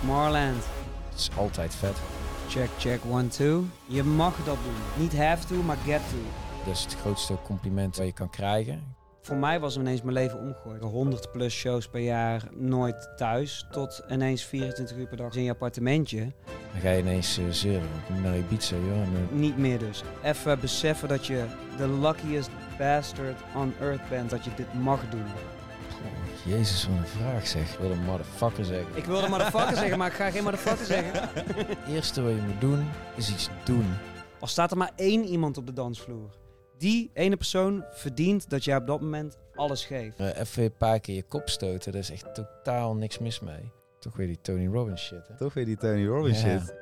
Tomorrowland. Het is altijd vet. Check, check, one, two. Je mag dat doen. Niet have to, maar get to. Dat is het grootste compliment wat je kan krijgen. Voor mij was ineens mijn leven omgegooid. 100 plus shows per jaar, nooit thuis. Tot ineens 24 uur per dag in je appartementje. Dan ga je ineens uh, zeuren naar Ibiza, joh. En, uh, Niet meer dus. Even beseffen dat je de luckiest bastard on earth bent dat je dit mag doen. Jezus, wat een vraag zeg. Ik wil een motherfucker zeggen. Ik wilde motherfucker zeggen, maar ik ga geen motherfucker zeggen. Het eerste wat je moet doen, is iets doen. Al staat er maar één iemand op de dansvloer. Die ene persoon verdient dat jij op dat moment alles geeft. Uh, even een paar keer je kop stoten, daar is echt totaal niks mis mee. Toch weer die Tony Robbins shit, hè? Toch weer die Tony Robbins Ja. shit.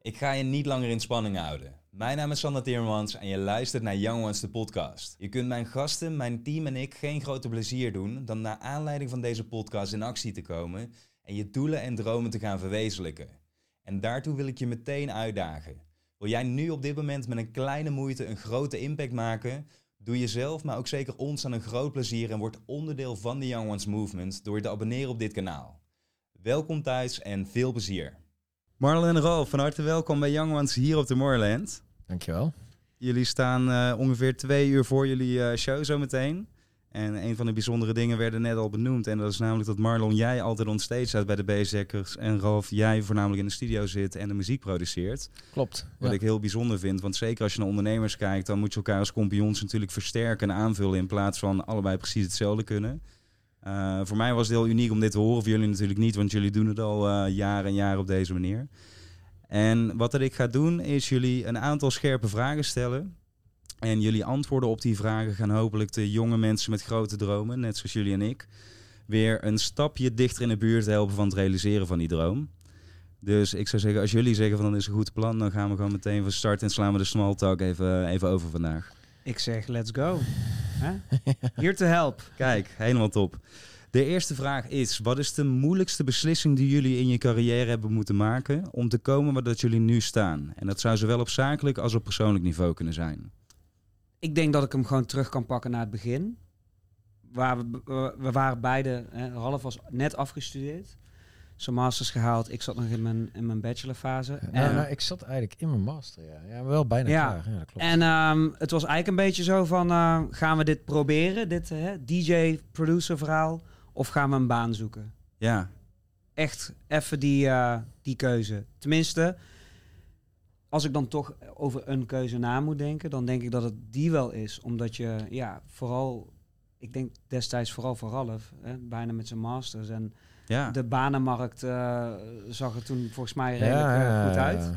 Ik ga je niet langer in spanning houden. Mijn naam is Sander Timmermans en je luistert naar Young Ones, de podcast. Je kunt mijn gasten, mijn team en ik geen groter plezier doen dan naar aanleiding van deze podcast in actie te komen en je doelen en dromen te gaan verwezenlijken. En daartoe wil ik je meteen uitdagen. Wil jij nu op dit moment met een kleine moeite een grote impact maken? Doe jezelf, maar ook zeker ons aan een groot plezier en word onderdeel van de Young Ones Movement door je te abonneren op dit kanaal. Welkom thuis en veel plezier. Marlon en Ralf, van harte welkom bij Young Ones hier op de Moorland. Dankjewel. Jullie staan eh, ongeveer twee uur voor jullie eh, show zometeen. En een van de bijzondere dingen werden net al benoemd. En dat is namelijk dat Marlon, jij altijd on stage staat bij de Bezekkers. En Ralf, jij voornamelijk in de studio zit en de muziek produceert. Klopt. Wat Ja. ik heel bijzonder vind. Want zeker als je naar ondernemers kijkt, dan moet je elkaar als kompions natuurlijk versterken en aanvullen. In plaats van allebei precies hetzelfde kunnen. Eh, voor mij was het heel uniek om dit te horen. Voor jullie natuurlijk niet, want jullie doen het al jaren en jaren op deze manier. En wat dat ik ga doen, is jullie een aantal scherpe vragen stellen. En jullie antwoorden op die vragen gaan hopelijk de jonge mensen met grote dromen, net zoals jullie en ik, weer een stapje dichter in de buurt helpen van het realiseren van die droom. Dus ik zou zeggen, als jullie zeggen van dan is een goed plan, dan gaan we gewoon meteen van start en slaan we de small talk even, even over vandaag. Ik zeg, let's go. Hè? Here to help. Kijk, helemaal top. De eerste vraag is: wat is de moeilijkste beslissing die jullie in je carrière hebben moeten maken om te komen waar dat jullie nu staan? En dat zou zowel op zakelijk als op persoonlijk niveau kunnen zijn. Ik denk dat ik hem gewoon terug kan pakken naar het begin. Waar we, we, waren beide, hè, Ralf was net afgestudeerd. Zijn masters gehaald. Ik zat nog in mijn, in mijn bachelorfase. Nou, En- nou, ik zat eigenlijk in mijn master, ja. Ja, wel bijna Ja. klaar. Ja, dat klopt. En ehm, het was eigenlijk een beetje zo van, eh, gaan we dit proberen, dit DJ-producer verhaal, of gaan we een baan zoeken? Ja, Echt even die, eh, die keuze. Tenminste, als ik dan toch over een keuze na moet denken, dan denk ik dat het die wel is. Omdat je, ja, vooral, ik denk destijds vooral voor Ralf, hè, bijna met zijn masters. En ja. de banenmarkt eh, zag er toen volgens mij redelijk ja, eh, ja, goed uit.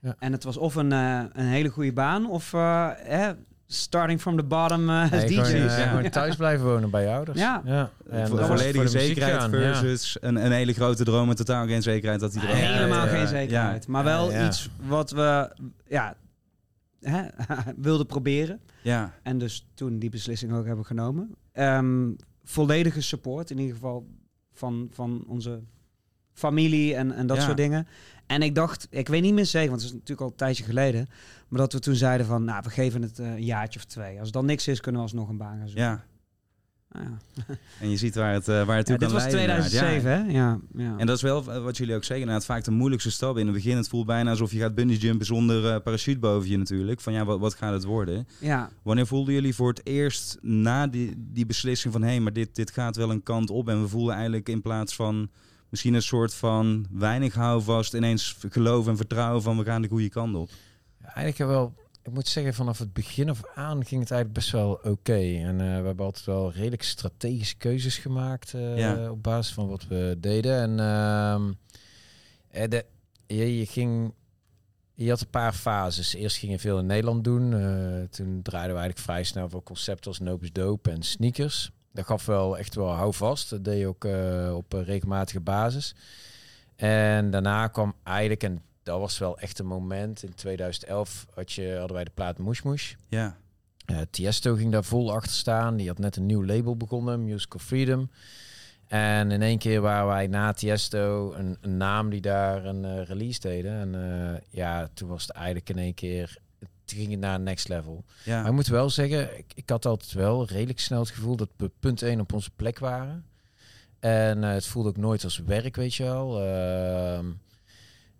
ja. En het was of een, eh, een hele goede baan of eh, hè, starting from the bottom eh, als Nee, DJ. gewoon, eh, ja. gewoon thuis blijven wonen bij je ouders. Ja. ja. En, voor volledige voor zekerheid ja. versus een, een hele grote droom en totaal geen zekerheid dat die droom... Ja, Helemaal ja, geen ja. zekerheid. Maar wel Ja, ja. iets wat we ja, hè, wilden proberen. Ja, En dus toen die beslissing ook hebben genomen. Ehm, volledige support in ieder geval van, van onze familie en, en dat Ja. soort dingen. En ik dacht, ik weet niet meer zeker, want het is natuurlijk al een tijdje geleden. Maar dat we toen zeiden van, nou, we geven het eh, een jaartje of twee. Als het dan niks is, kunnen we alsnog een baan gaan zoeken. ja. Nou ja. En je ziet waar het, eh, waar het Ja, toe dit kan was leiden. inderdaad. Ja. 2007, hè? Ja, ja. En dat is wel wat jullie ook zeggen. Inderdaad, vaak de moeilijkste stap in het begin. Het voelt bijna alsof je gaat bungee jumpen zonder eh, parachute boven je natuurlijk. Van ja, wat, wat gaat het worden? ja. Wanneer voelden jullie voor het eerst na die, die beslissing van... hé, hey, maar dit, dit gaat wel een kant op. En we voelen eigenlijk in plaats van misschien een soort van weinig houvast... ineens geloof en vertrouwen van we gaan de goede kant op. Ja, eigenlijk wel, ik moet zeggen, vanaf het begin af aan ging het eigenlijk best wel oké. En eh, we hebben altijd wel redelijk strategische keuzes gemaakt eh, Ja. op basis van wat we deden. En ehm, eh, de, je, je ging, je had een paar fases. Eerst ging je veel in Nederland doen. Toen draaiden we eigenlijk vrij snel voor concepten als Nopes Dope en sneakers. Dat gaf wel echt wel houvast. Dat deed je ook eh, op een regelmatige basis. En daarna kwam eigenlijk, en dat was wel echt een moment, in 2011 had je, hadden wij de plaat Moes Moes. Ja, Eh, Tiesto ging daar vol achter staan. Die had net een nieuw label begonnen, Musical Freedom. En in één keer waren wij na Tiesto een, een naam die daar een eh, release deden. En ja, toen was het eigenlijk in één keer... Toen ging het naar een next level. ja. Maar ik moet wel zeggen, ik, ik had altijd wel redelijk snel het gevoel dat we punt 1 op onze plek waren. En eh, het voelde ook nooit als werk, weet je wel. Ehm,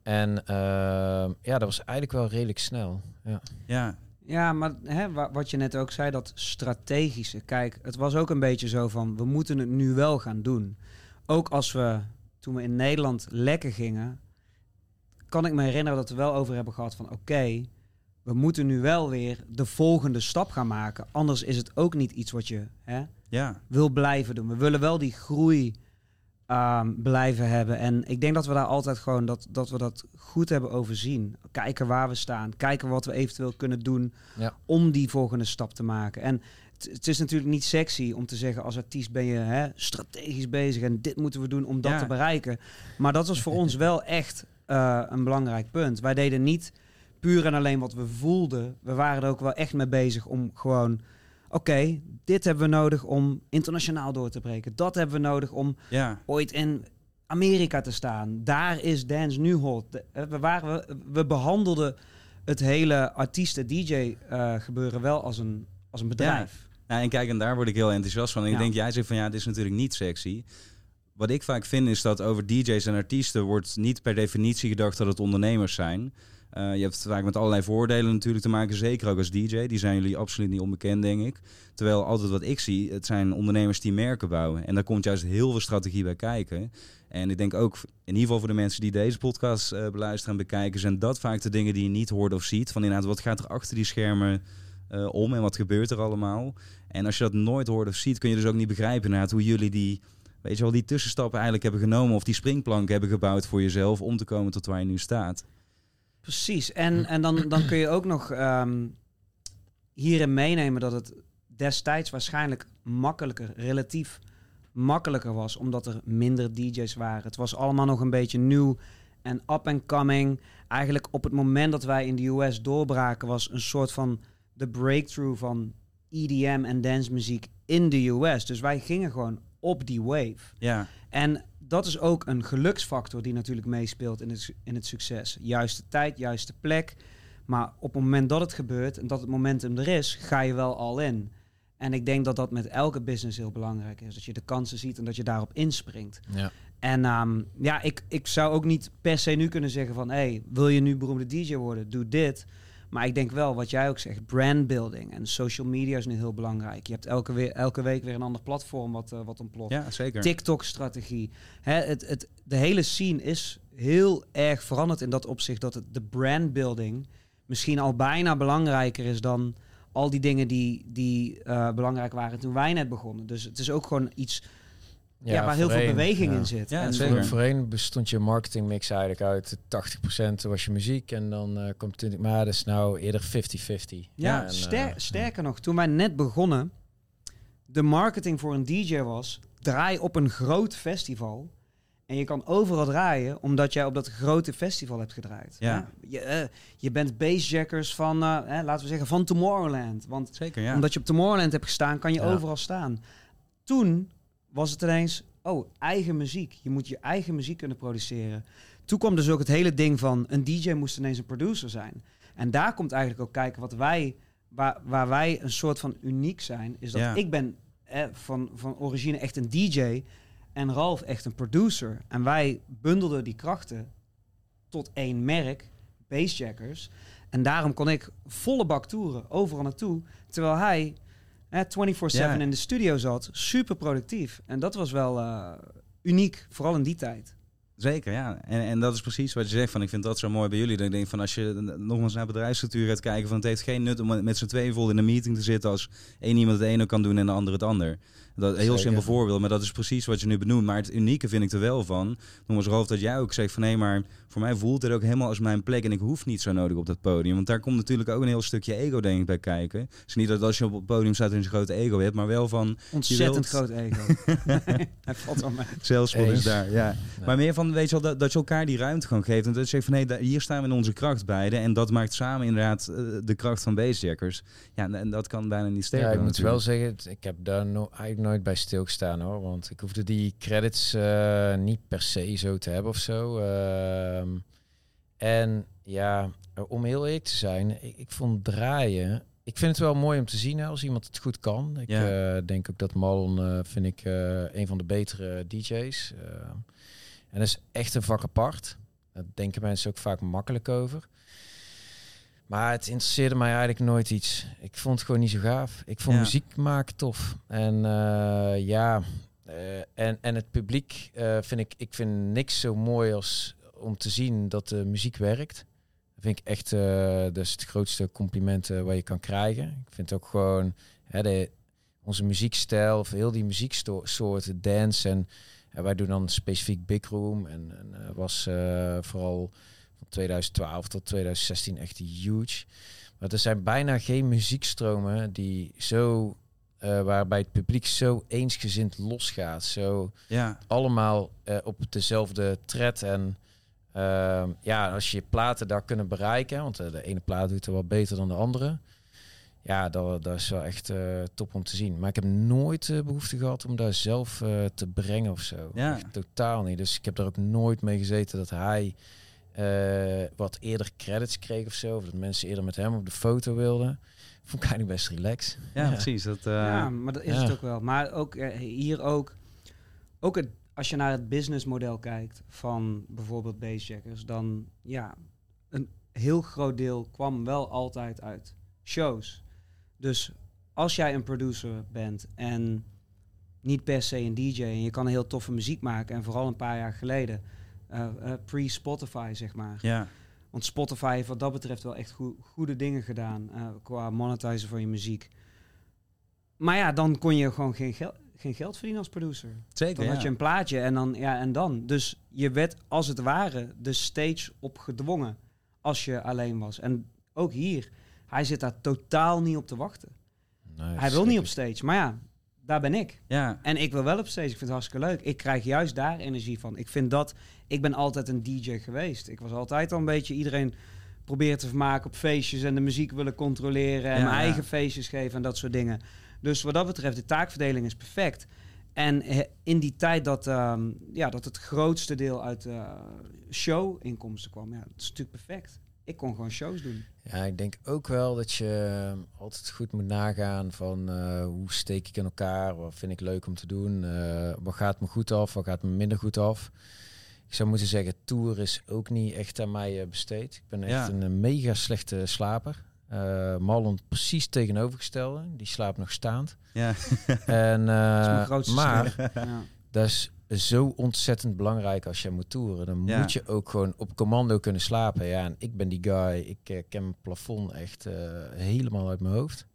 en ehm, ja, dat was eigenlijk wel redelijk snel. Ja. Ja, Ja, maar hè, wa- wat je net ook zei, dat strategische. Kijk, het was ook een beetje zo van, we moeten het nu wel gaan doen. Ook als we, toen we in Nederland lekker gingen, kan ik me herinneren dat we wel over hebben gehad van, oké, we moeten nu wel weer de volgende stap gaan maken. Anders is het ook niet iets wat je hè, ja. wil blijven doen. We willen wel die groei ehm, blijven hebben. En ik denk dat we daar altijd gewoon dat, dat we dat goed hebben overzien. Kijken waar we staan. Kijken wat we eventueel kunnen doen Ja. om die volgende stap te maken. En het, is natuurlijk niet sexy om te zeggen als artiest ben je hè, strategisch bezig en dit moeten we doen om dat Ja. te bereiken. Maar dat was voor ons wel echt eh, een belangrijk punt. Wij deden niet puur en alleen wat we voelden. We waren er ook wel echt mee bezig om gewoon oké, dit hebben we nodig om internationaal door te breken. Dat hebben we nodig om Ja, ooit in Amerika te staan. Daar is dance nu hot. Eh, We, waren, we, behandelden het hele artiesten-DJ-gebeuren wel als een, als een bedrijf. Nou, en kijk, en daar word ik heel enthousiast van. En ik Ja. denk, jij zegt van ja, dit is natuurlijk niet sexy. Wat ik vaak vind is dat over DJ's en artiesten wordt niet per definitie gedacht dat het ondernemers zijn. Eh, je hebt vaak met allerlei voordelen natuurlijk te maken, zeker ook als DJ. Die zijn jullie absoluut niet onbekend, denk ik. Terwijl altijd wat ik zie, het zijn ondernemers die merken bouwen. En daar komt juist heel veel strategie bij kijken. En ik denk ook, in ieder geval voor de mensen die deze podcast eh, beluisteren en bekijken, zijn dat vaak de dingen die je niet hoort of ziet. Van inderdaad, wat gaat er achter die schermen eh, om en wat gebeurt er allemaal? En als je dat nooit hoort of ziet, kun je dus ook niet begrijpen inderdaad hoe jullie die, weet je wel, die tussenstappen eigenlijk hebben genomen of die springplank hebben gebouwd voor jezelf om te komen tot waar je nu staat. Precies. En, en dan, dan kun je ook nog ehm, hierin meenemen dat het destijds waarschijnlijk makkelijker, relatief makkelijker was, omdat er minder DJ's waren. Het was allemaal nog een beetje nieuw en up and coming. Eigenlijk op het moment dat wij in de US doorbraken, was een soort van de breakthrough van EDM en dancemuziek in de US. Dus wij gingen gewoon op die wave. Ja, En dat is ook een geluksfactor die natuurlijk meespeelt in het, in het succes. Juiste tijd, juiste plek. Maar op het moment dat het gebeurt en dat het momentum er is, ga je wel al in. En ik denk dat dat met elke business heel belangrijk is. Dat je de kansen ziet en dat je daarop inspringt. Ja. En ehm, ja, ik, ik zou ook niet per se nu kunnen zeggen van... hey, wil je nu beroemde DJ worden? Doe dit. Maar ik denk wel, wat jij ook zegt, brandbuilding en social media is nu heel belangrijk. Je hebt elke, weer, elke week weer een ander platform wat, eh, wat ontploft. ja zeker. TikTok-strategie. Het, het, de hele scene is heel erg veranderd in dat opzicht dat het, de brandbuilding misschien al bijna belangrijker is dan al die dingen die, die eh, belangrijk waren toen wij net begonnen. Dus het is ook gewoon iets ja, waar heel veel beweging ja. in zit. Ja, En zeker. Voor, voorheen bestond je marketingmix eigenlijk uit 80% was je muziek en dan eh, komt 20, maar dat is nou eerder 50-50. Ja, en, ster- eh, sterker nog, toen wij net begonnen, de marketing voor een DJ was, draai op een groot festival. En je kan overal draaien, omdat jij op dat grote festival hebt gedraaid. Ja. Je, eh, je bent bassjackers van, eh, hè, laten we zeggen, van Tomorrowland. Want Zeker, ja. omdat je op Tomorrowland hebt gestaan, kan je Ja. overal staan. Toen was het ineens, oh, eigen muziek. Je moet je eigen muziek kunnen produceren. Toen kwam dus ook het hele ding van, een DJ moest ineens een producer zijn. En daar komt eigenlijk ook kijken wat wij, waar, waar wij een soort van uniek zijn, is dat Ja. ik ben eh, van, van origine echt een DJ en Ralf echt een producer. En wij bundelden die krachten tot één merk, Bassjackers. En daarom kon ik volle bak toeren, overal naartoe. Terwijl hij 24-7 Ja. in de studio zat, super productief. En dat was wel eh, uniek, vooral in die tijd. Zeker, ja. En, en dat is precies wat je zegt. Van, ik vind dat zo mooi bij jullie. Dat ik denk van als je nogmaals naar bedrijfsstructuur gaat kijken, van het heeft geen nut om met z'n tweeën vol in een meeting te zitten als één iemand het ene kan doen en de ander het ander. Dat een heel Zeker. simpel voorbeeld, maar dat is precies wat je nu benoemt. Maar het unieke vind ik er wel van. Nogmaals, Rolf, dat jij ook zegt van nee, maar voor mij voelt het ook helemaal als mijn plek en ik hoef niet zo nodig op dat podium. Want daar komt natuurlijk ook een heel stukje ego denk ik bij kijken. Het is niet dat als je op het podium staat en je een grote ego hebt, maar wel van Ontzettend wilt- groot ego. hij valt wel mee. zelfspot is Eens. daar. Ja. Nee. Maar meer van, weet je wel, dat, dat je elkaar die ruimte gewoon geeft. En dat je zegt van, hé, daar- hier staan we in onze kracht beide. En dat maakt samen inderdaad eh, de kracht van bassjackers. Ja, en- en dat kan bijna niet sterker. Ja, ik moet wel zeggen, het- ik heb daar no eigenlijk nooit bij stilgestaan hoor. Want ik hoefde die credits eh, niet per se zo te hebben of zo. Ehm, en ja, om heel eerlijk te zijn, ik, ik vond draaien ik vind het wel mooi om te zien als iemand het goed kan. Ik Ja. eh, denk ook dat Marlon eh, vind ik een van de betere DJ's. Eh, en dat is echt een vak apart. Daar denken mensen ook vaak makkelijk over. Maar het interesseerde mij eigenlijk nooit iets. Ik vond het gewoon niet zo gaaf. Ik vond Ja. muziek maken tof. En eh, ja, eh, en, en het publiek eh, vind ik, ik vind niks zo mooi als om te zien dat de muziek werkt. Dat vind ik echt, is het grootste compliment wat je kan krijgen. Ik vind ook gewoon hè, de, onze muziekstijl, of heel die muzieksoorten, dance en, en wij doen dan specifiek Big Room en, en was vooral 2012 tot 2016 echt huge. Maar er zijn bijna geen muziekstromen die zo, eh, waarbij het publiek zo eensgezind losgaat, zo Ja, allemaal eh, op dezelfde tred. En ehm, ja, als je platen daar kunnen bereiken, want eh, de ene plaat doet er wel beter dan de andere. Ja, dat, dat is wel echt top om te zien. Maar ik heb nooit de behoefte gehad om daar zelf te brengen of zo. Ja. Echt totaal niet. Dus ik heb daar ook nooit mee gezeten dat hij eh, wat eerder credits kreeg of zo. Of dat mensen eerder met hem op de foto wilden. Vond ik eigenlijk best relaxed. ja, precies. Dat, eh, ja, maar dat is ja. het ook wel. Maar ook eh, hier ook, ook het, als je naar het businessmodel kijkt van bijvoorbeeld bassjackers, dan ja, een heel groot deel kwam wel altijd uit shows. Dus als jij een producer bent en niet per se een DJ en je kan een heel toffe muziek maken en vooral een paar jaar geleden, pre-Spotify zeg maar. ja, Want Spotify heeft wat dat betreft wel echt goe- goede dingen gedaan eh, qua monetizen van je muziek. Maar ja, dan kon je gewoon geen, gel geen geld verdienen als producer. zeker. Dan ja. had je een plaatje en dan, ja, en dan. Dus je werd als het ware de stage op gedwongen als je alleen was. En ook hier, hij zit daar totaal niet op te wachten. Nee, hij wil niet op stage, maar ja, daar ben ik. Ja, En ik wil wel op stage. Ik vind het hartstikke leuk. Ik krijg juist daar energie van. Ik vind dat... Ik ben altijd een DJ geweest. Ik was altijd al een beetje... Iedereen probeert te vermaken op feestjes... en de muziek willen controleren... en Ja, mijn ja. eigen feestjes geven en dat soort dingen. Dus wat dat betreft, de taakverdeling is perfect. En eh, in die tijd dat, ehm, ja, dat het grootste deel uit eh show-inkomsten kwam... Ja, dat is natuurlijk perfect. Ik kon gewoon shows doen. Ja, ik denk ook wel dat je eh, altijd goed moet nagaan van eh, hoe steek ik in elkaar, wat vind ik leuk om te doen, eh, wat gaat me goed af, wat gaat me minder goed af. Ik zou moeten zeggen, tour is ook niet echt aan mij eh, besteed. Ik ben echt Ja. een, mega slechte slaper. Marlon precies tegenovergestelde, die slaapt nog staand. ja. En, Dat is mijn grootste maar. Ja. dat is zo ontzettend belangrijk als jij moet toeren. Dan Ja. moet je ook gewoon op commando kunnen slapen. Ja, en ik ben die guy. Ik eh, ken mijn plafond echt eh, helemaal uit mijn hoofd.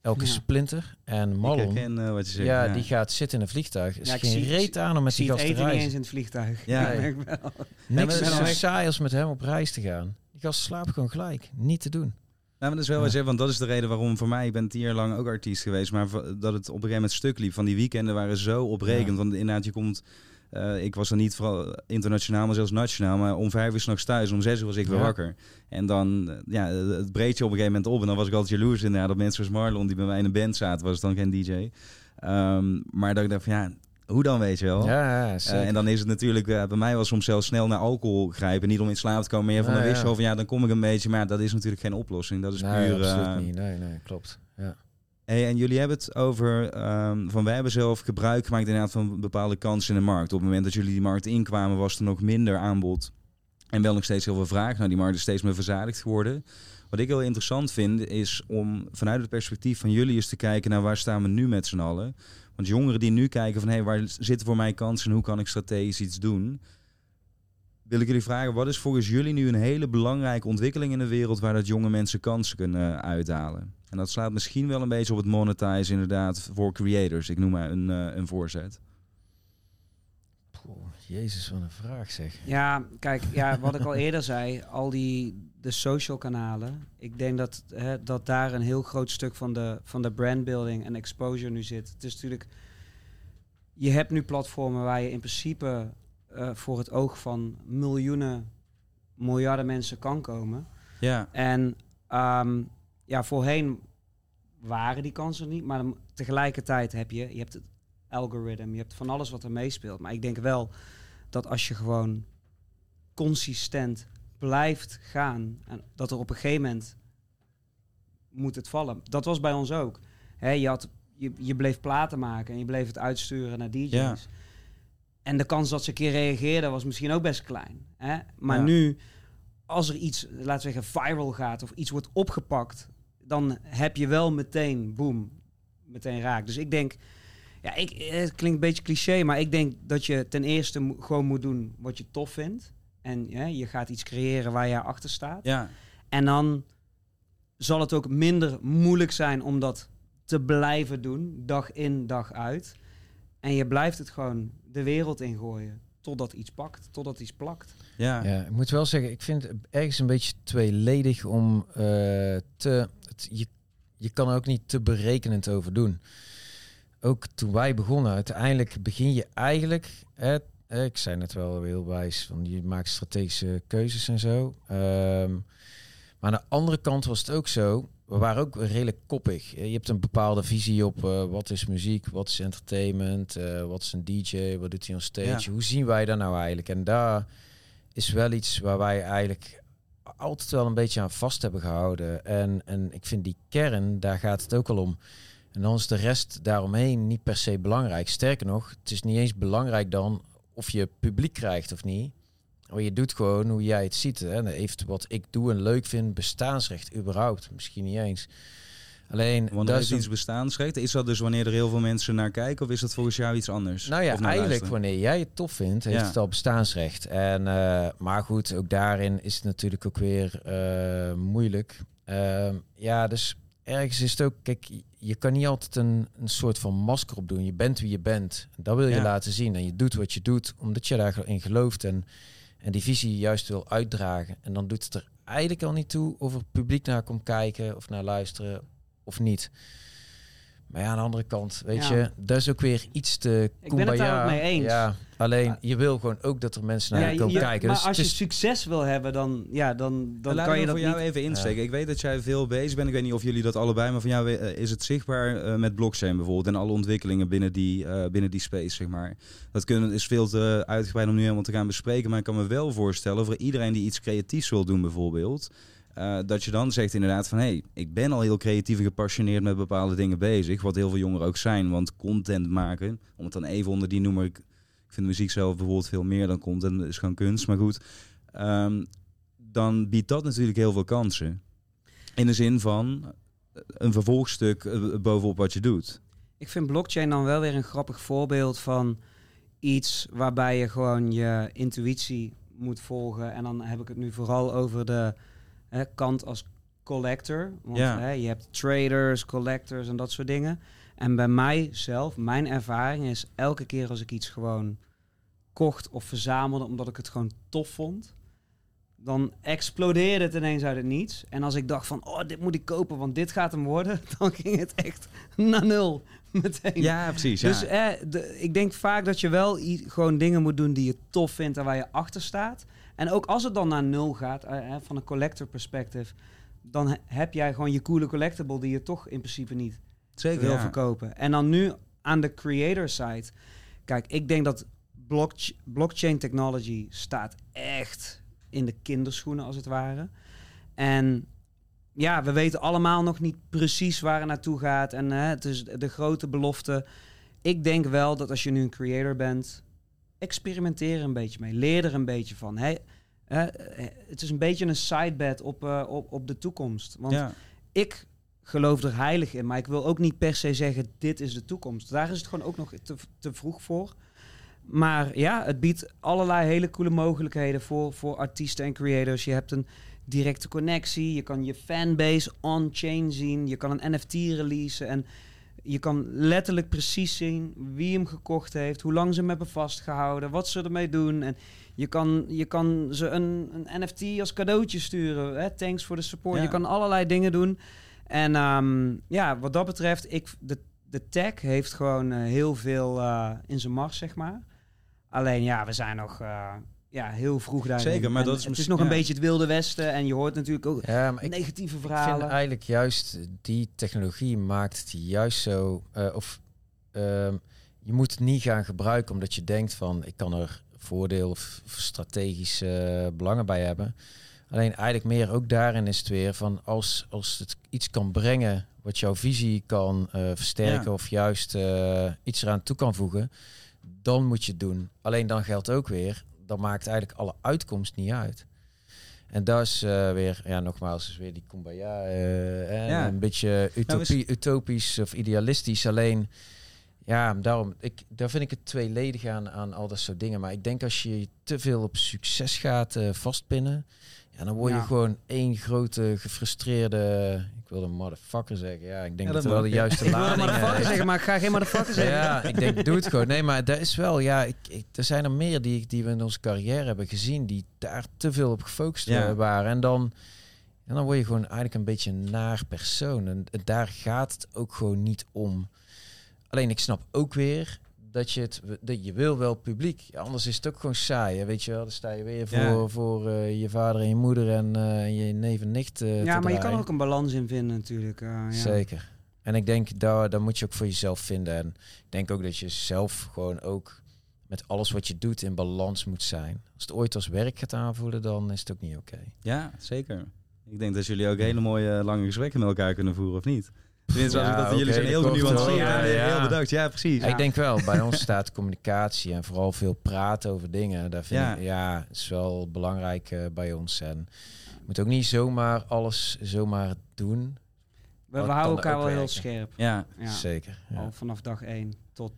Elke Ja. splinter. En Marlon, eh, wat je zegt. ja, die gaat zitten in een vliegtuig. Is Ja, ik geen zie- reet aan om met die gast te niet eens reizen. in het vliegtuig. Ja. Ik denk wel. Niks is zo saai als met hem op reis te gaan. Die gast slaapt gewoon gelijk. Niet te doen. Nou, maar dat is wel wat je zegt, want dat is de reden waarom voor mij, ik ben tien jaar lang ook artiest geweest, maar dat het op een gegeven moment stuk liep. Van die weekenden waren zo oprekend, Ja. want inderdaad, je komt, eh, ik was dan niet vooral internationaal, maar zelfs nationaal, maar om vijf uur s'nachts thuis, om zes uur was ik weer Ja. wakker. En dan, eh, ja, het breed je op een gegeven moment op en dan was ik altijd jaloers inderdaad, dat mensen zoals Marlon, die bij mij in een band zaten, was dan geen DJ. Ehm, maar dat ik dacht van, ja, hoe dan, weet je wel? Ja, Eh, en dan is het natuurlijk, eh, bij mij was soms zelfs snel naar alcohol grijpen. Niet om in slaap te komen, maar meer van Ja, dan wist je ja. al van ja, dan kom ik een beetje. Maar dat is natuurlijk geen oplossing. Dat is nee, puur. absoluut eh, niet. Nee, nee, klopt. Ja. Hey, en jullie hebben het over ehm, van wij hebben zelf gebruik gemaakt inderdaad van bepaalde kansen in de markt. Op het moment dat jullie die markt inkwamen, was er nog minder aanbod. En wel nog steeds heel veel vraag. Nou, die markt is steeds meer verzadigd geworden. Wat ik heel interessant vind, is om vanuit het perspectief van jullie eens te kijken naar waar staan we nu met z'n allen. Want jongeren die nu kijken van hé, hey, waar zitten voor mij kansen en hoe kan ik strategisch iets doen? Wil ik jullie vragen, wat is volgens jullie nu een hele belangrijke ontwikkeling in de wereld waar dat jonge mensen kansen kunnen eh, uithalen? En dat slaat misschien wel een beetje op het monetize inderdaad voor creators. Ik noem maar een, eh, een voorzet. Jezus, wat een vraag zeg. Ja, kijk, ja, wat ik al eerder zei, al die de social kanalen. Ik denk dat, hè, dat daar een heel groot stuk van de, van de brandbuilding en exposure nu zit. Het is natuurlijk, je hebt nu platformen waar je in principe eh, voor het oog van miljoenen, miljarden mensen kan komen. Ja, En ehm, ja, voorheen waren die kansen niet, maar tegelijkertijd heb je, je hebt het algoritme, je hebt van alles wat er meespeelt. Maar ik denk wel dat als je gewoon consistent blijft gaan, en dat er op een gegeven moment moet het vallen. Dat was bij ons ook. Hè, je, had, je, je bleef platen maken en je bleef het uitsturen naar DJ's. Ja. En de kans dat ze een keer reageerden was misschien ook best klein. Hè? Maar Ja. nu, als er iets, laten we zeggen, viral gaat of iets wordt opgepakt, dan heb je wel meteen, boom, meteen raak. Dus ik denk, ja, ik, het klinkt een beetje cliché, maar ik denk dat je ten eerste mo- gewoon moet doen wat je tof vindt. En ja, je gaat iets creëren waar je achter staat. Ja, En dan zal het ook minder moeilijk zijn om dat te blijven doen, dag in, dag uit. En je blijft het gewoon de wereld ingooien, totdat iets pakt, totdat iets plakt. ja. Ja, ik moet wel zeggen, ik vind het ergens een beetje tweeledig om eh, te... Het, je, je kan er ook niet te berekenend over doen. Ook toen wij begonnen, uiteindelijk begin je eigenlijk... Hè, ik zei net wel heel wijs, van je maakt strategische keuzes en zo. Ehm, maar aan de andere kant was het ook zo, we waren ook redelijk koppig. Je hebt een bepaalde visie op eh, wat is muziek, wat is entertainment, eh, wat is een DJ, wat doet hij on stage. Ja. Hoe zien wij dat nou eigenlijk? En daar is wel iets waar wij eigenlijk altijd wel een beetje aan vast hebben gehouden. En, en ik vind die kern, daar gaat het ook al om. En dan is de rest daaromheen niet per se belangrijk. Sterker nog, het is niet eens belangrijk dan of je publiek krijgt of niet. Maar je doet gewoon hoe jij het ziet. Hè. En heeft wat ik doe en leuk vind, bestaansrecht überhaupt. Misschien niet eens. Alleen, Want dat is iets bestaansrecht. Is dat dus wanneer er heel veel mensen naar kijken? Of is dat volgens jou iets anders? Nou ja, eigenlijk luisteren? wanneer jij het tof vindt, heeft Ja. het al bestaansrecht. En, eh, maar goed, ook daarin is het natuurlijk ook weer eh, moeilijk. Ehm, ja, dus ergens is het ook, kijk, je kan niet altijd een, een soort van masker op doen. Je bent wie je bent. Dat wil je Ja. laten zien. En je doet wat je doet, omdat je daarin gelooft. En, en die visie juist wil uitdragen. En dan doet het er eigenlijk al niet toe of er publiek naar komt kijken of naar luisteren of niet. Maar ja, aan de andere kant, weet Ja. je, dat is ook weer iets te Ik ben het daar ook mee eens. Ja, alleen Ja. je wil gewoon ook dat er mensen naar je je- komen je- kijken. maar Dus als je is- succes wil hebben, dan, ja, dan, dan Laat kan je dat voor jou niet... even insteken. Ik weet dat jij veel bezig bent. Ik weet niet of jullie dat allebei, maar van jou eh, is het zichtbaar eh, met blockchain bijvoorbeeld en alle ontwikkelingen binnen die, eh, binnen die space, zeg maar. Dat kunnen, is veel te uitgebreid om nu helemaal te gaan bespreken, maar ik kan me wel voorstellen voor iedereen die iets creatiefs wil doen bijvoorbeeld, eh, dat je dan zegt inderdaad van hé, hey, ik ben al heel creatief en gepassioneerd met bepaalde dingen bezig, wat heel veel jongeren ook zijn, want content maken, om het dan even onder die noemer, ik, vind muziek zelf bijvoorbeeld veel meer dan content, is gewoon kunst, maar goed. Ehm, dan biedt dat natuurlijk heel veel kansen. In de zin van eh, een vervolgstuk eh, bovenop wat je doet. Ik vind blockchain dan wel weer een grappig voorbeeld van iets waarbij je gewoon je intuïtie moet volgen. En dan heb ik het nu vooral over de hè, kant als collector. Want Ja. hè, je hebt traders, collectors en dat soort dingen. En bij mij zelf, mijn ervaring is elke keer als ik iets gewoon kocht of verzamelde omdat ik het gewoon tof vond, dan explodeerde het ineens uit het niets. En als ik dacht van, oh, dit moet ik kopen, want dit gaat hem worden, dan ging het echt naar nul meteen. Ja, precies. Ja. Dus eh, de, ik denk vaak dat je wel gewoon dingen moet doen die je tof vindt en waar je achter staat. En ook als het dan naar nul gaat, eh, hè, van een collector perspective, dan he- heb jij gewoon je coole collectible die je toch in principe niet Zeker. wil ja. verkopen. En dan nu aan de creator side. Kijk, ik denk dat blockch- blockchain technology staat echt in de kinderschoenen als het ware. En ja, we weten allemaal nog niet precies waar het naartoe gaat. En hè, het is de grote belofte. Ik denk wel dat als je nu een creator bent, experimenteer er een beetje mee. Leer er een beetje van. Eh, het is een beetje een sidebed op, eh, op, op de toekomst. Want Ja. ik geloof er heilig in, maar ik wil ook niet per se zeggen dit is de toekomst. Daar is het gewoon ook nog te, te vroeg voor. Maar ja, het biedt allerlei hele coole mogelijkheden voor, voor artiesten en creators. Je hebt een directe connectie, je kan je fanbase on-chain zien, je kan een NFT releasen en je kan letterlijk precies zien wie hem gekocht heeft, hoe lang ze hem hebben vastgehouden, wat ze ermee doen. En je kan, je kan ze een, een NFT als cadeautje sturen. Hè? Thanks voor de support. Ja. Je kan allerlei dingen doen. En ehm, ja, wat dat betreft, ik, de, de tech heeft gewoon eh, heel veel eh, in zijn mars, zeg maar. Alleen ja, we zijn nog eh, ja, heel vroeg daarin. Zeker, maar En dat is het is misschien- nog een ja. beetje het wilde westen. En je hoort natuurlijk ook Ja, maar ik, negatieve ik vind verhalen. eigenlijk juist die technologie maakt het juist zo. eh, of ehm, je moet het niet gaan gebruiken omdat je denkt van ik kan er voordeel of, of strategische eh, belangen bij hebben. Alleen eigenlijk meer ook daarin is het weer van als, als het iets kan brengen wat jouw visie kan eh, versterken Ja. of juist eh, iets eraan toe kan voegen, dan moet je het doen. Alleen dan geldt ook weer, dan maakt eigenlijk alle uitkomst niet uit. En dat is eh, weer, ja, nogmaals, is weer die kumbaya. eh, Ja. Een beetje utopie, utopisch of idealistisch. Alleen, ja, daarom, ik, daar vind ik het tweeledig aan, aan al dat soort dingen. Maar ik denk als je te veel op succes gaat eh, vastpinnen, ja, dan word je Ja. gewoon één grote gefrustreerde, wilde motherfucker zeggen. Ja, ik denk Ja, dat, dat wel de juiste Ik lading motherfucker zeggen, maar ik ga geen motherfucker zeggen. ja, ik denk, doe het gewoon. Nee, maar dat is wel, ja, ik, ik, er zijn er meer die, die we in onze carrière hebben gezien, die daar te veel op gefocust Ja. eh, waren. En dan, en dan word je gewoon eigenlijk een beetje een naar persoon. En, en daar gaat het ook gewoon niet om. Alleen ik snap ook weer dat je het, dat je wil wel publiek. Anders is het ook gewoon saai, hè, weet je wel. Dan sta je weer voor, Ja. voor eh, je vader en je moeder en eh, je neef en nicht eh, te Ja, maar je kan ook een balans in vinden natuurlijk. eh, ja. Zeker. En ik denk, daar, daar moet je ook voor jezelf vinden. En ik denk ook dat je zelf gewoon ook met alles wat je doet in balans moet zijn. Als het ooit als werk gaat aanvoelen, dan is het ook niet oké. Ja, zeker. Ik denk dat jullie ook hele mooie lange gesprekken met elkaar kunnen voeren, of niet? Tenminste, als Ja, ik dat, jullie zijn heel genuanceerd. Ja, ja. Heel bedankt. Ja, precies. Ja. Ik denk wel, bij ons staat communicatie en vooral veel praten over dingen. Daar vind Ja. ik, ja, is wel belangrijk eh, bij ons. En je moet ook niet zomaar alles zomaar doen. We, houden elkaar wel heel scherp. Ja, Ja. Zeker. Ja. Al vanaf dag één tot...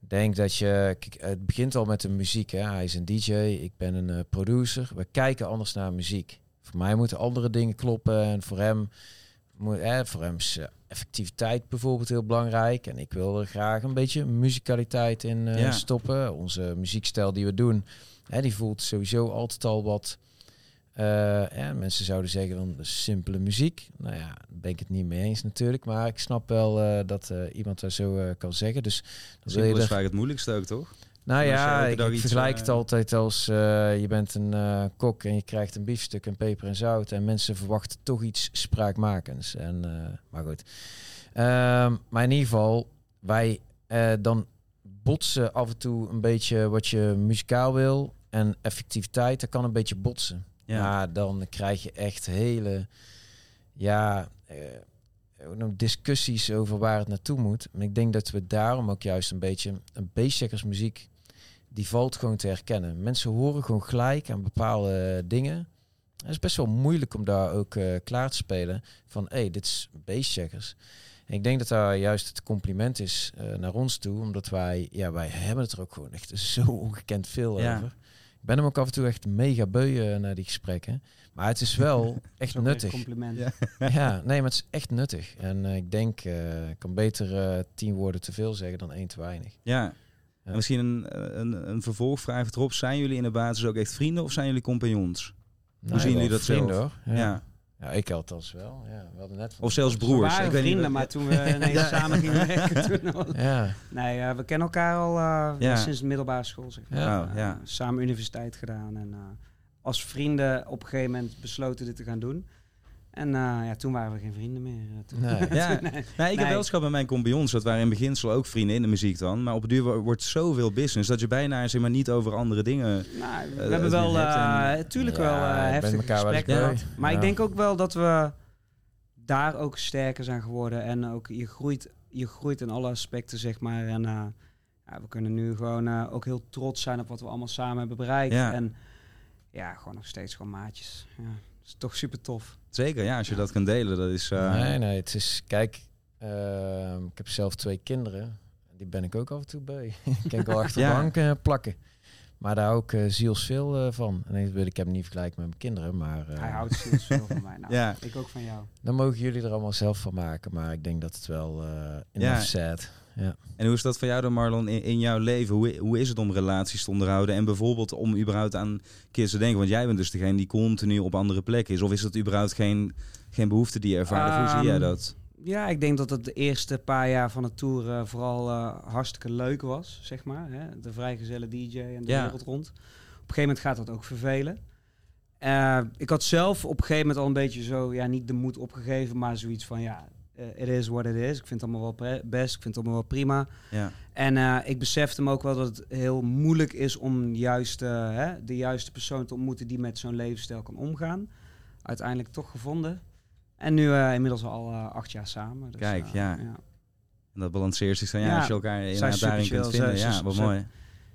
Ik denk dat je, het begint al met de muziek. Hè. Hij is een DJ, ik ben een eh, producer. We kijken anders naar muziek. Voor mij moeten andere dingen kloppen en voor hem, moet, hè, voor hem is eh, effectiviteit bijvoorbeeld heel belangrijk. En ik wil er graag een beetje muzikaliteit in eh, Ja. stoppen. Onze muziekstijl die we doen, hè, die voelt sowieso altijd al wat. eh, ja, mensen zouden zeggen van de simpele muziek. Nou ja, daar ben ik het niet mee eens natuurlijk. Maar ik snap wel eh, dat eh, iemand dat zo eh, kan zeggen. Dus dan simpel is er vaak het moeilijkste ook, toch? Nou ja, ik, iets, vergelijk eh, het altijd als eh, je bent een eh, kok en je krijgt een biefstuk en peper en zout en mensen verwachten toch iets spraakmakends. En, eh, maar goed. Ehm, maar in ieder geval, wij eh, dan botsen af en toe een beetje wat je muzikaal wil en effectiviteit, dat kan een beetje botsen. Ja, dan krijg je echt hele, ja, eh, discussies over waar het naartoe moet. En ik denk dat we daarom ook juist een beetje een muziek, die valt gewoon te herkennen. Mensen horen gewoon gelijk aan bepaalde dingen. Het is best wel moeilijk om daar ook eh, klaar te spelen van, hé, hey, dit is bassjackers. En ik denk dat daar juist het compliment is eh, naar ons toe, omdat wij, ja, wij hebben het er ook gewoon echt zo ongekend veel Ja. over. Ik ben hem ook af en toe echt mega beu eh, naar die gesprekken. Maar het is wel echt nuttig. Compliment. Ja. Ja, nee, maar het is echt nuttig. En eh, ik denk, eh, ik kan beter eh, tien woorden te veel zeggen dan één te weinig. Ja. En misschien een, een, een vervolgvraag erop. Zijn jullie in de basis ook echt vrienden of zijn jullie compagnons? Nou, zien jullie dat vrienden, zelf? hoor. Ja. Ja. Ja. ik althans wel. Ja, we hadden net van Of zelfs We broers. waren Ik weet niet vrienden, maar toen we ineens samen gingen werken... Toen al- Ja, nee, eh, we kennen elkaar al eh, Ja. sinds de middelbare school. Zeg maar. Ja. Oh, Eh, ja. samen universiteit gedaan. En eh, als vrienden op een gegeven moment besloten dit te gaan doen. En eh, ja, toen waren we geen vrienden meer. eh, toen. Nee. Ja, Nee. nou, ik Nee. heb wel eens gehad met mijn compagnons. Dat waren in beginsel ook vrienden in de muziek dan. Maar op het duur wo- wordt zoveel business dat je bijna zeg maar, niet over andere dingen... Nou, we Eh, hebben wel, en- eh tuurlijk Ja, wel eh eens gesprekken gehad. Maar Ja. ik denk ook wel dat we daar ook sterker zijn geworden. En ook je groeit, je groeit in alle aspecten, zeg maar. En eh, ja, we kunnen nu gewoon eh, ook heel trots zijn op wat we allemaal samen hebben bereikt. Ja. En ja, gewoon nog steeds gewoon maatjes. Ja, is toch super tof. Zeker, ja, als je dat kan delen, dat is... eh, nee, nee, het is, kijk, ehm, ik heb zelf twee kinderen. Die ben ik ook af en toe bij. ik kan wel achter de Ja. bank eh, plakken. Maar daar hou ik eh, zielsveel van. En ik wil ik heb hem niet vergelijken met mijn kinderen, maar eh, Hij houdt ziels veel van mij. Nou, Ja. Ik ook van jou. dan mogen jullie er allemaal zelf van maken. Maar ik denk dat het wel eh in Ja. said. Ja. En hoe is dat voor jou dan, Marlon, in, in jouw leven? Hoe, hoe is het om relaties te onderhouden? En bijvoorbeeld om überhaupt aan kids te denken? Want jij bent dus degene die continu op andere plekken is. Of is dat überhaupt geen, geen behoefte die je ervaart? Hoe zie jij Ehm, dat? Ja, ik denk dat het de eerste paar jaar van de tour eh, vooral eh, hartstikke leuk was, zeg maar. Hè? De vrijgezelle DJ en de Ja. wereld rond. Op een gegeven moment gaat dat ook vervelen. Eh, ik had zelf op een gegeven moment al een beetje zo, ja, niet de moed opgegeven, maar zoiets van, ja, it is what it is. Ik vind het allemaal wel best, ik vind het allemaal wel prima. Ja. En eh, ik besefte me ook wel dat het heel moeilijk is om juist, eh, hè, de juiste persoon te ontmoeten die met zo'n levensstijl kan omgaan. Uiteindelijk toch gevonden. En nu eh, inmiddels al eh, acht jaar samen. Dus, Kijk, eh, ja. En dat balanceert zich van ja, Ja, als je elkaar inderdaad super daarin kunt chill. vinden. Ze- Ja, wat mooi.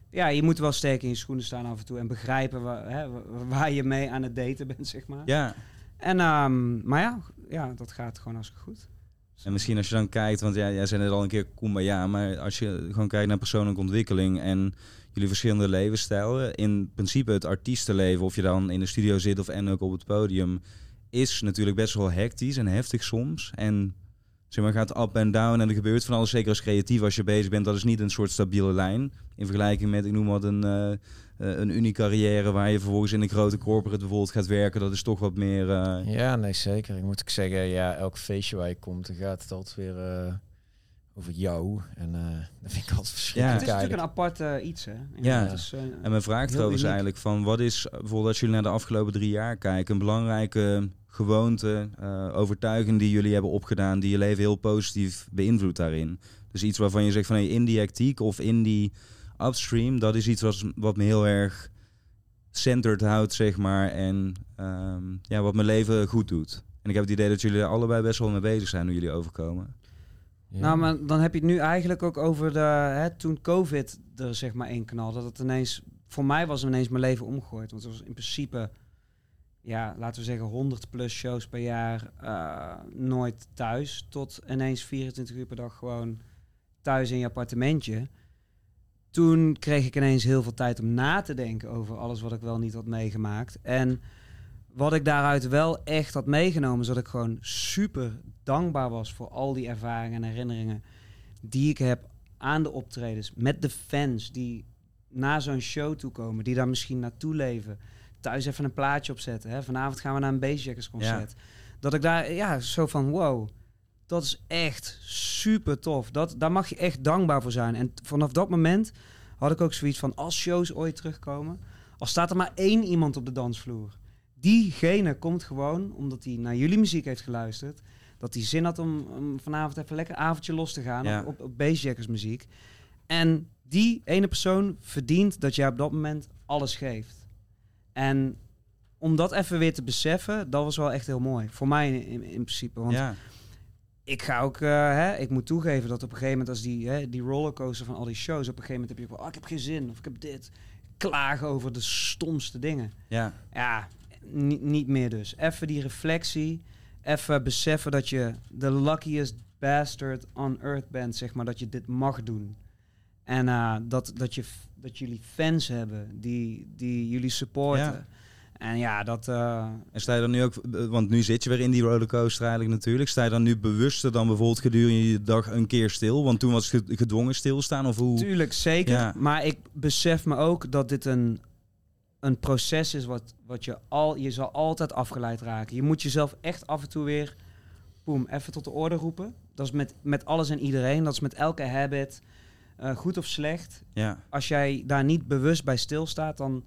Ja, je moet wel sterk in je schoenen staan af en toe en begrijpen waar, hè, wa- waar je mee aan het daten bent, zeg maar. Ja, En, ehm, maar ja, ja, dat gaat gewoon hartstikke goed. En misschien als je dan kijkt, want ja, jij zei net al een keer kumbaya, maar als je gewoon kijkt naar persoonlijke ontwikkeling en jullie verschillende levensstijlen, in principe het artiestenleven, of je dan in de studio zit of en ook op het podium, is natuurlijk best wel hectisch en heftig soms. En zeg maar, gaat up en down en er gebeurt van alles. Zeker als creatief als je bezig bent, dat is niet een soort stabiele lijn. In vergelijking met, ik noem wat, een, eh, een unie-carrière waar je vervolgens in een grote corporate bijvoorbeeld gaat werken. Dat is toch wat meer... eh, Ja, nee, zeker. Ik moet ik zeggen, ja, elk feestje waar je komt, dan gaat het altijd weer eh, over jou. En eh dat vind ik altijd het verschrikkelijk is natuurlijk een apart eh, iets, hè. Ja. Het is, eh, En mijn vraag uniek. eigenlijk van wat is bijvoorbeeld als jullie naar de afgelopen drie jaar kijken, een belangrijke gewoonte, eh, overtuiging die jullie hebben opgedaan, die je leven heel positief beïnvloedt daarin. Dus iets waarvan je zegt van hey, in die hectiek of in die upstream, dat is iets wat, wat me heel erg centered houdt, zeg maar, en ehm, ja, wat mijn leven goed doet. En ik heb het idee dat jullie er allebei best wel mee bezig zijn hoe jullie overkomen. Ja. Nou, maar dan heb je het nu eigenlijk ook over de, hè, toen COVID er zeg maar in knalde. Dat het ineens, voor mij was ineens mijn leven omgegooid. Want het was in principe, ja, laten we zeggen 100 plus shows per jaar, eh, nooit thuis. Tot ineens 24 uur per dag gewoon thuis in je appartementje. Toen kreeg ik ineens heel veel tijd om na te denken over alles wat ik wel niet had meegemaakt. En wat ik daaruit wel echt had meegenomen, is dat ik gewoon super dankbaar was voor al die ervaringen en herinneringen die ik heb aan de optredens. Met de fans die naar zo'n show toe komen, die daar misschien naartoe leven. Thuis even een plaatje opzetten. Hè. Vanavond gaan we naar een Bassjackers concert. Dat ik daar, ja, zo van wow, dat is echt super tof. Dat, daar mag je echt dankbaar voor zijn. En vanaf dat moment had ik ook zoiets van, als shows ooit terugkomen, al staat er maar één iemand op de dansvloer. Diegene komt gewoon omdat hij naar jullie muziek heeft geluisterd. Dat hij zin had om, om vanavond even lekker avondje los te gaan Ja. op, op, op Bassjackers muziek. En die ene persoon verdient dat jij op dat moment alles geeft. En om dat even weer te beseffen, dat was wel echt heel mooi. Voor mij in, in, in principe. Want ja, ik ga ook, eh, hè, ik moet toegeven dat op een gegeven moment als die, hè, die rollercoaster van al die shows, op een gegeven moment heb je ook wel, oh, ik heb geen zin of ik heb dit. Klagen over de stomste dingen. ja, Ja, ni- niet meer dus. Even die reflectie, even beseffen dat je de luckiest bastard on earth bent, zeg maar, dat je dit mag doen. En eh, dat, dat, je, dat jullie fans hebben die, die jullie supporten. Ja. En ja, dat... eh, En sta je dan nu ook, want nu zit je weer in die rollercoaster eigenlijk natuurlijk. Sta je dan nu bewuster dan bijvoorbeeld gedurende je dag een keer stil? Want toen was het ge- gedwongen stilstaan of hoe? Tuurlijk, zeker. Ja. Maar ik besef me ook dat dit een, een proces is wat, wat je al... Je zal altijd afgeleid raken. Je moet jezelf echt af en toe weer... Boom, even tot de orde roepen. Dat is met, met alles en iedereen. Dat is met elke habit. eh, goed of slecht. Ja, Als jij daar niet bewust bij stilstaat, dan,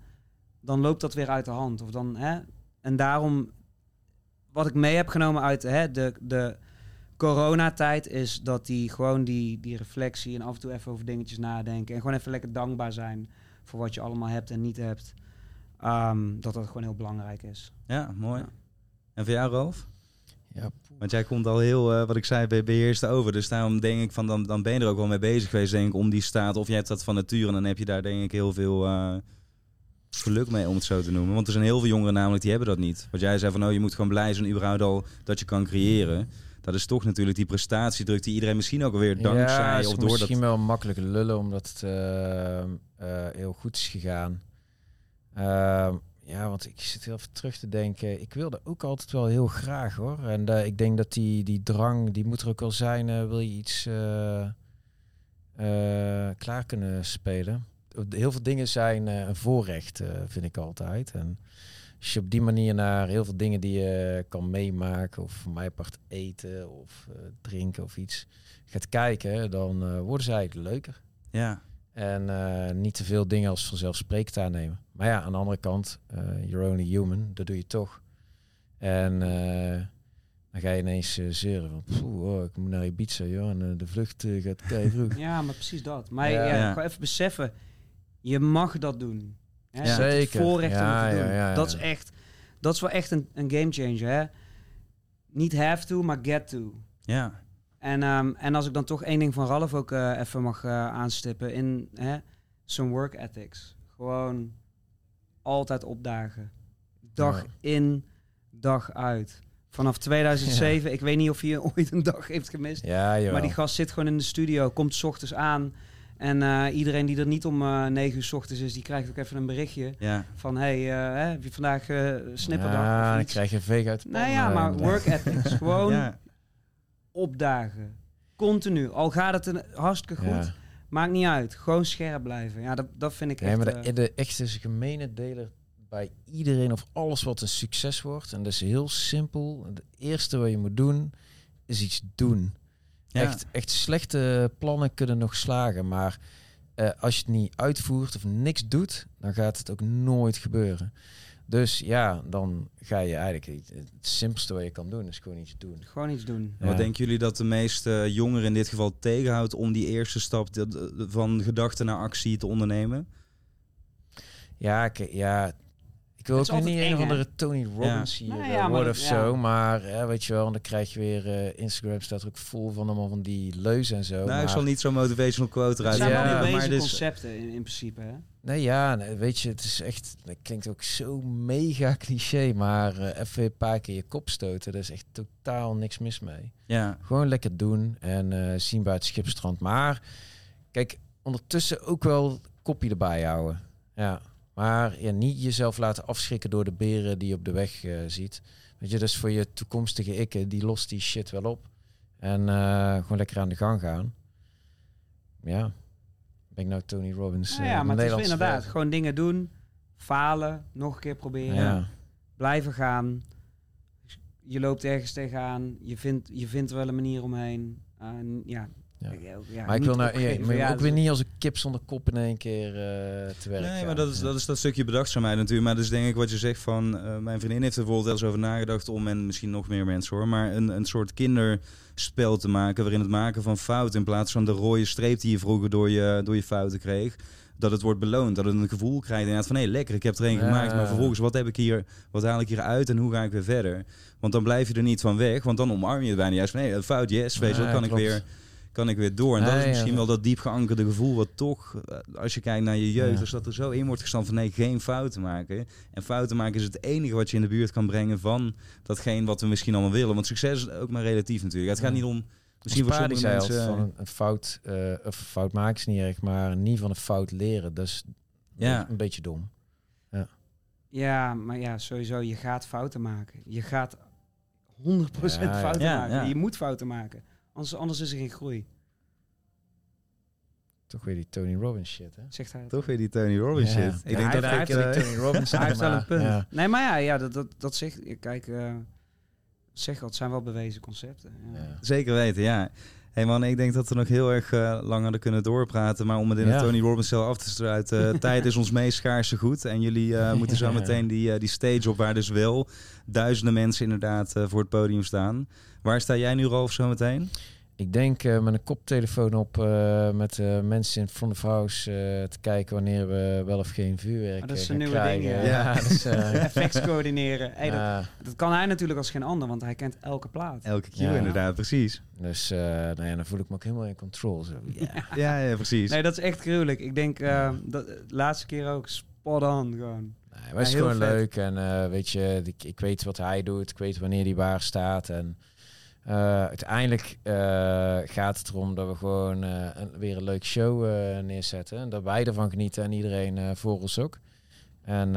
dan loopt dat weer uit de hand. Of dan, hè? En daarom, wat ik mee heb genomen uit hè, de, de coronatijd, is dat die gewoon die, die reflectie en af en toe even over dingetjes nadenken. En gewoon even lekker dankbaar zijn voor wat je allemaal hebt en niet hebt. Ehm, dat dat gewoon heel belangrijk is. ja, mooi. Ja. En voor jou Rolf? Ja, Want jij komt al heel, eh, wat ik zei, be- beheerst over. Dus daarom denk ik van, dan, dan ben je er ook wel mee bezig geweest, denk ik, om die staat. Of je hebt dat van nature en dan heb je daar denk ik heel veel eh, geluk mee, om het zo te noemen. Want er zijn heel veel jongeren namelijk, die hebben dat niet. Wat jij zei van, oh, je moet gewoon blij zijn überhaupt al dat je kan creëren. Dat is toch natuurlijk die prestatiedruk die iedereen misschien ook alweer dankzij ja, is of door misschien dat... wel makkelijk lullen, omdat het eh, eh, heel goed is gegaan. Ehm, ja, want ik zit heel even terug te denken. Ik wilde ook altijd wel heel graag hoor. En eh, ik denk dat die, die drang, die moet er ook wel zijn. wil je iets klaar kunnen spelen? Heel veel dingen zijn eh, een voorrecht, eh, vind ik altijd. En als je op die manier naar heel veel dingen die je kan meemaken, of voor mij part eten of eh, drinken of iets, gaat kijken, dan eh, worden ze eigenlijk leuker. Ja, En eh, niet te veel dingen als vanzelfsprekend aannemen. Maar ja, aan de andere kant, eh you're only human, dat doe je toch. En eh, Dan ga je ineens zeuren van, poeh, oh, ik moet naar Ibiza, joh, en de vlucht gaat kei vroeg. Ja, maar precies dat. Maar Ja. ja, Ja. gewoon even beseffen, je mag dat doen. Hè? Ja. Je Zeker. voorrecht om Ja, te doen. ja, ja. Dat is echt, dat is wel echt een, een game changer. Hè? Niet have to, maar get to. Ja, En, ehm, en als ik dan toch één ding van Ralf ook eh, even mag eh, aanstippen in hè, zijn work ethics. Gewoon altijd opdagen. Dag in, dag uit. Vanaf 2007, ik weet niet of hij ooit een dag heeft gemist. Ja, joh. Maar die gast zit gewoon in de studio, komt 's ochtends aan. En eh, iedereen die er niet om eh 9 uur 's ochtends is, die krijgt ook even een berichtje ja. van... hey, eh, hè, heb je vandaag eh snipperdag Ja, of dan krijg je een veeg uit Nou ja, maar inderdaad. work ethics. Gewoon ja. opdagen. Continu. Al gaat het een, hartstikke goed, Ja. maakt niet uit. Gewoon scherp blijven. Ja, dat, dat vind ik Nee, echt... maar de, de echte gemene deler bij iedereen of alles wat een succes wordt. En dat is heel simpel. Het eerste wat je moet doen, is iets doen. Ja. Echt, echt slechte plannen kunnen nog slagen. Maar eh, als je het niet uitvoert of niks doet, dan gaat het ook nooit gebeuren. Dus ja, dan ga je eigenlijk... Het simpelste wat je kan doen, is gewoon iets doen. Gewoon iets doen. Ja. Wat denken jullie dat de meeste jongeren in dit geval tegenhoudt om die eerste stap van gedachte naar actie te ondernemen? Ja, ja, ik wil Het ook niet een of andere Tony Robbins hier Nou eh, ja, maar worden of ja. zo. Maar hè, weet je wel, en dan krijg je weer eh, Instagram staat er ook vol van allemaal van die leuzen en zo. nou, maar, ik zal niet zo'n motivational quote Het eruit zijn Ja, wel maar is- concepten in, in principe. Hè? Nee, ja, nee, weet je, het is echt, dat klinkt ook zo mega cliché, maar eh, even een paar keer je kop stoten, daar is echt totaal niks mis mee. Ja, Gewoon lekker doen en eh, zien bij het schipstrand. Maar kijk, ondertussen ook wel kopje erbij houden. Ja, maar ja, niet jezelf laten afschrikken door de beren die je op de weg eh, ziet. Weet je, dus voor je toekomstige ikke, die lost die shit wel op. En eh, gewoon lekker aan de gang gaan. Ja, ben ik nou Tony Robbins? Nou eh, ja, van maar het is inderdaad gewoon dingen doen, falen, nog een keer proberen, Ja. blijven gaan. Je loopt ergens tegenaan, je vindt, je vindt wel een manier omheen. En ja, Ja. ja, maar ik wil nou, opgeven. ja, maar Ja, ook weer niet als een kip zonder kop in één keer eh, te werk Nee, gaan. maar dat is, Ja. dat is dat stukje bedachtzaamheid natuurlijk. Maar dat is denk ik wat je zegt van... eh, mijn vriendin heeft er bijvoorbeeld wel eens over nagedacht om... en misschien nog meer mensen hoor... maar een, een soort kinderspel te maken... waarin het maken van fouten... in plaats van de rode streep die je vroeger door je, door je fouten kreeg... dat het wordt beloond. Dat het een gevoel krijgt inderdaad van... hé, lekker, ik heb er één Ja. gemaakt. Maar vervolgens, wat heb ik hier... wat haal ik hier uit en hoe ga ik weer verder? Want dan blijf je er niet van weg. Want dan omarm je het bijna juist van... hé, een fout, yes, weet je Ja, kan ik weer... Kan ik weer door. En dat Ja, is ja, misschien ja. wel dat diep geankerde gevoel wat toch, eh, als je kijkt naar je jeugd, Ja. als dat er zo in wordt gestaan van nee, geen fouten maken. En fouten maken is het enige wat je in de buurt kan brengen van datgene wat we misschien allemaal willen. Want succes is ook maar relatief natuurlijk. Het gaat Ja. niet om, misschien voor die sommige zei mensen... van een, een fout, eh, of een fout maken is niet erg, maar niet van een fout leren. Dat is Ja. een beetje dom. Ja, maar ja, sowieso, je gaat fouten maken. Je gaat 100% Ja, ja. fouten Ja, maken. ja. Je moet fouten maken. Anders, anders is er geen groei, Toch weer die Tony Robbins shit, hè? zegt hij. Toch weer die Tony Robbins Ja. shit. Ik Ja, denk hij dat heeft ik... die eh, Tony Robbins. Hij heeft wel een punt. ja. Nee, maar ja, ja dat, dat, dat zegt... Kijk, eh zeg het zijn wel bewezen concepten. Ja. Ja. Zeker weten, ja. Hey man, ik denk dat we nog heel erg eh, lang hadden kunnen doorpraten. Maar om het in de. Tony Robbins af te sluiten. tijd is ons meest schaarse goed. En jullie eh, moeten zo meteen die, eh, die stage op waar dus wel duizenden mensen inderdaad eh, voor het podium staan. Waar sta jij nu, Rolf, zo meteen? Ik denk eh, met een koptelefoon op eh, met eh, mensen in front of house eh, te kijken wanneer we wel of geen vuurwerk Ah, dat is een nieuwe ding, krijgen. ja. Ja, dat is, eh, Effects coördineren. Hey, dat, kan hij natuurlijk als geen ander, want hij kent elke plaat. Elke keer Ja. inderdaad, precies. dus eh, nou ja, dan voel ik me ook helemaal in control. Zo. Ja. Ja, ja, precies. Nee, dat is echt gruwelijk. Ik denk, eh, dat, de laatste keer ook, spot on gewoon. Nee, maar het is Ja, heel gewoon vet. leuk. En eh, weet je, ik, ik weet wat hij doet. Ik weet wanneer hij waar staat. En eh, uiteindelijk eh, gaat het erom dat we gewoon eh, weer een leuk show neerzetten. En dat wij ervan genieten en iedereen voor ons ook. En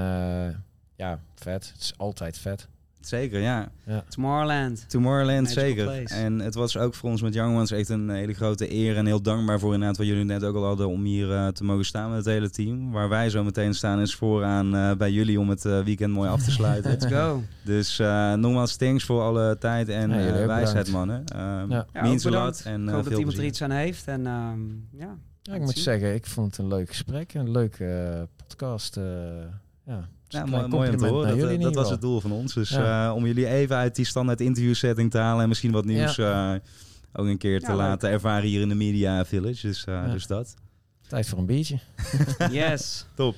ja, vet. Het is altijd vet. Zeker, ja. Tomorrowland. Tomorrowland, Magical zeker. place. En het was ook voor ons met Young Ones echt een hele grote eer. En heel dankbaar voor inderdaad wat jullie net ook al hadden om hier eh, te mogen staan met het hele team. Waar wij zo meteen staan is vooraan eh, bij jullie om het eh, weekend mooi af te sluiten. Let's go. dus eh, nogmaals thanks voor alle tijd en Ja, wijsheid bedankt. mannen. Ehm Ja. Ja, means lot en Ik hoop dat iemand er iets aan heeft. En ehm, ja, Ja, ik moet zien. zeggen, ik vond het een leuk gesprek. Een leuke podcast. eh, ja, Ja, een mooi, om te horen. Dat, dat was het doel van ons. Dus Ja. eh, om jullie even uit die standaard interview setting te halen en misschien wat nieuws eh, ook een keer te leuk. laten ervaren hier in de Media Village. Dus, eh, Ja. dus dat. Tijd voor een biertje. Yes. Top.